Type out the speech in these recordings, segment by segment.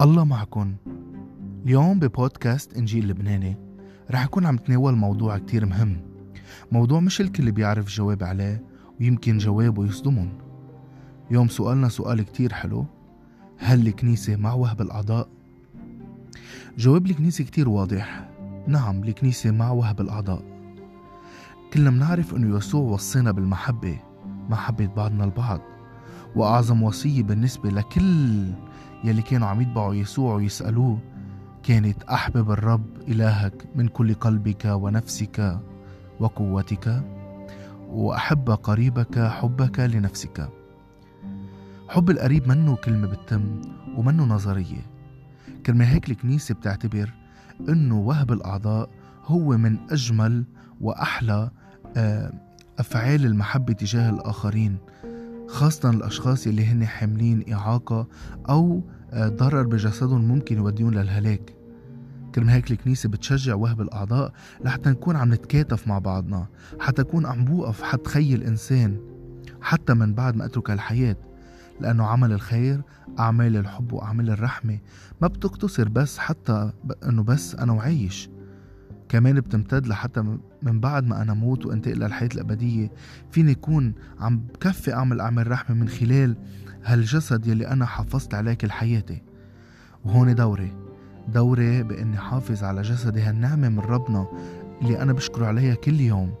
الله معكم. اليوم ببودكاست إنجيل لبناني رح أكون عم تناول موضوع كتير مهم. موضوع مش الكل بيعرف جواب عليه ويمكن جوابه يصدمهم. اليوم سؤالنا سؤال كتير حلو. هل الكنيسة مع وهب الأعضاء؟ جواب الكنيسة كتير واضح. نعم الكنيسة مع وهب الأعضاء. كلنا منعرف أنه يسوع وصينا بالمحبة محبة بعضنا البعض. وأعظم وصية بالنسبة لكل يلي كانوا عم يتبعوا يسوع ويسألوه كانت أحبب الرب إلهك من كل قلبك ونفسك وقوتك وأحب قريبك حبك لنفسك. حب القريب منه كلمة بتتم ومنه نظرية. كرمال هيك الكنيسة بتعتبر أنه وهب الأعضاء هو من أجمل وأحلى آه، أفعال المحبة تجاه الآخرين. خاصة الأشخاص اللي هن حاملين إعاقة أو آه، ضرر بجسدهم ممكن يوديهم للهلاك. كرم هيك الكنيسة بتشجع وهب الأعضاء لحتى نكون عم نتكاتف مع بعضنا حتى أكون عم بوقف حد خي الإنسان حتى من بعد ما أترك الحياة. لأنه عمل الخير أعمال الحب وأعمال الرحمة ما بتقتصر بس حتى أنه بس أنا وعايش كمان بتمتد لحتى من بعد ما أنا موت وأنتقل للحياة الأبدية فيني أكون عم بكفي أعمل أعمال رحمة من خلال هالجسد يلي أنا حافظت عليه كل حياتي وهون دوري دوري بإني حافظ على جسدي هالنعمة من ربنا اللي أنا بشكره عليها كل يوم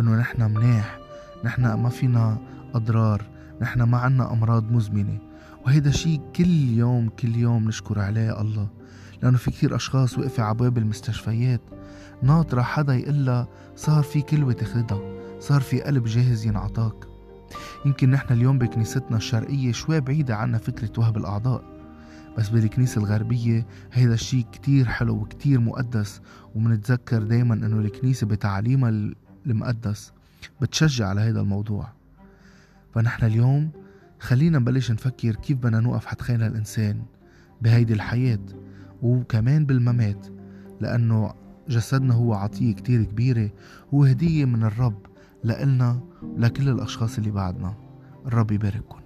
إنه نحن مناح نحن ما فينا أضرار نحن ما عنا أمراض مزمنة. وهيدا شيء كل يوم كل يوم نشكر عليه الله. لأنه في كثير أشخاص وقفوا على باب المستشفيات. ناطرة حدا يقلها صار في كلوة تاخدها صار في قلب جاهز ينعطاك. يمكن نحن اليوم بكنيستنا الشرقية شوي بعيدة عنا فكرة وهب الأعضاء بس بالكنيسة الغربية هيدا الشيء كتير حلو وكتير مقدس ومنتذكر دايما إنه الكنيسة بتعليمها المقدس بتشجع على هيدا الموضوع. فنحن اليوم خلينا نبلش نفكر كيف بدنا نوقف حتخينا الإنسان بهيدي الحياة. وكمان بالممات لأنه جسدنا هو عطية كتير كبيرة هو هدية من الرب لإلنا لكل الأشخاص اللي بعدنا. الرب يبارككم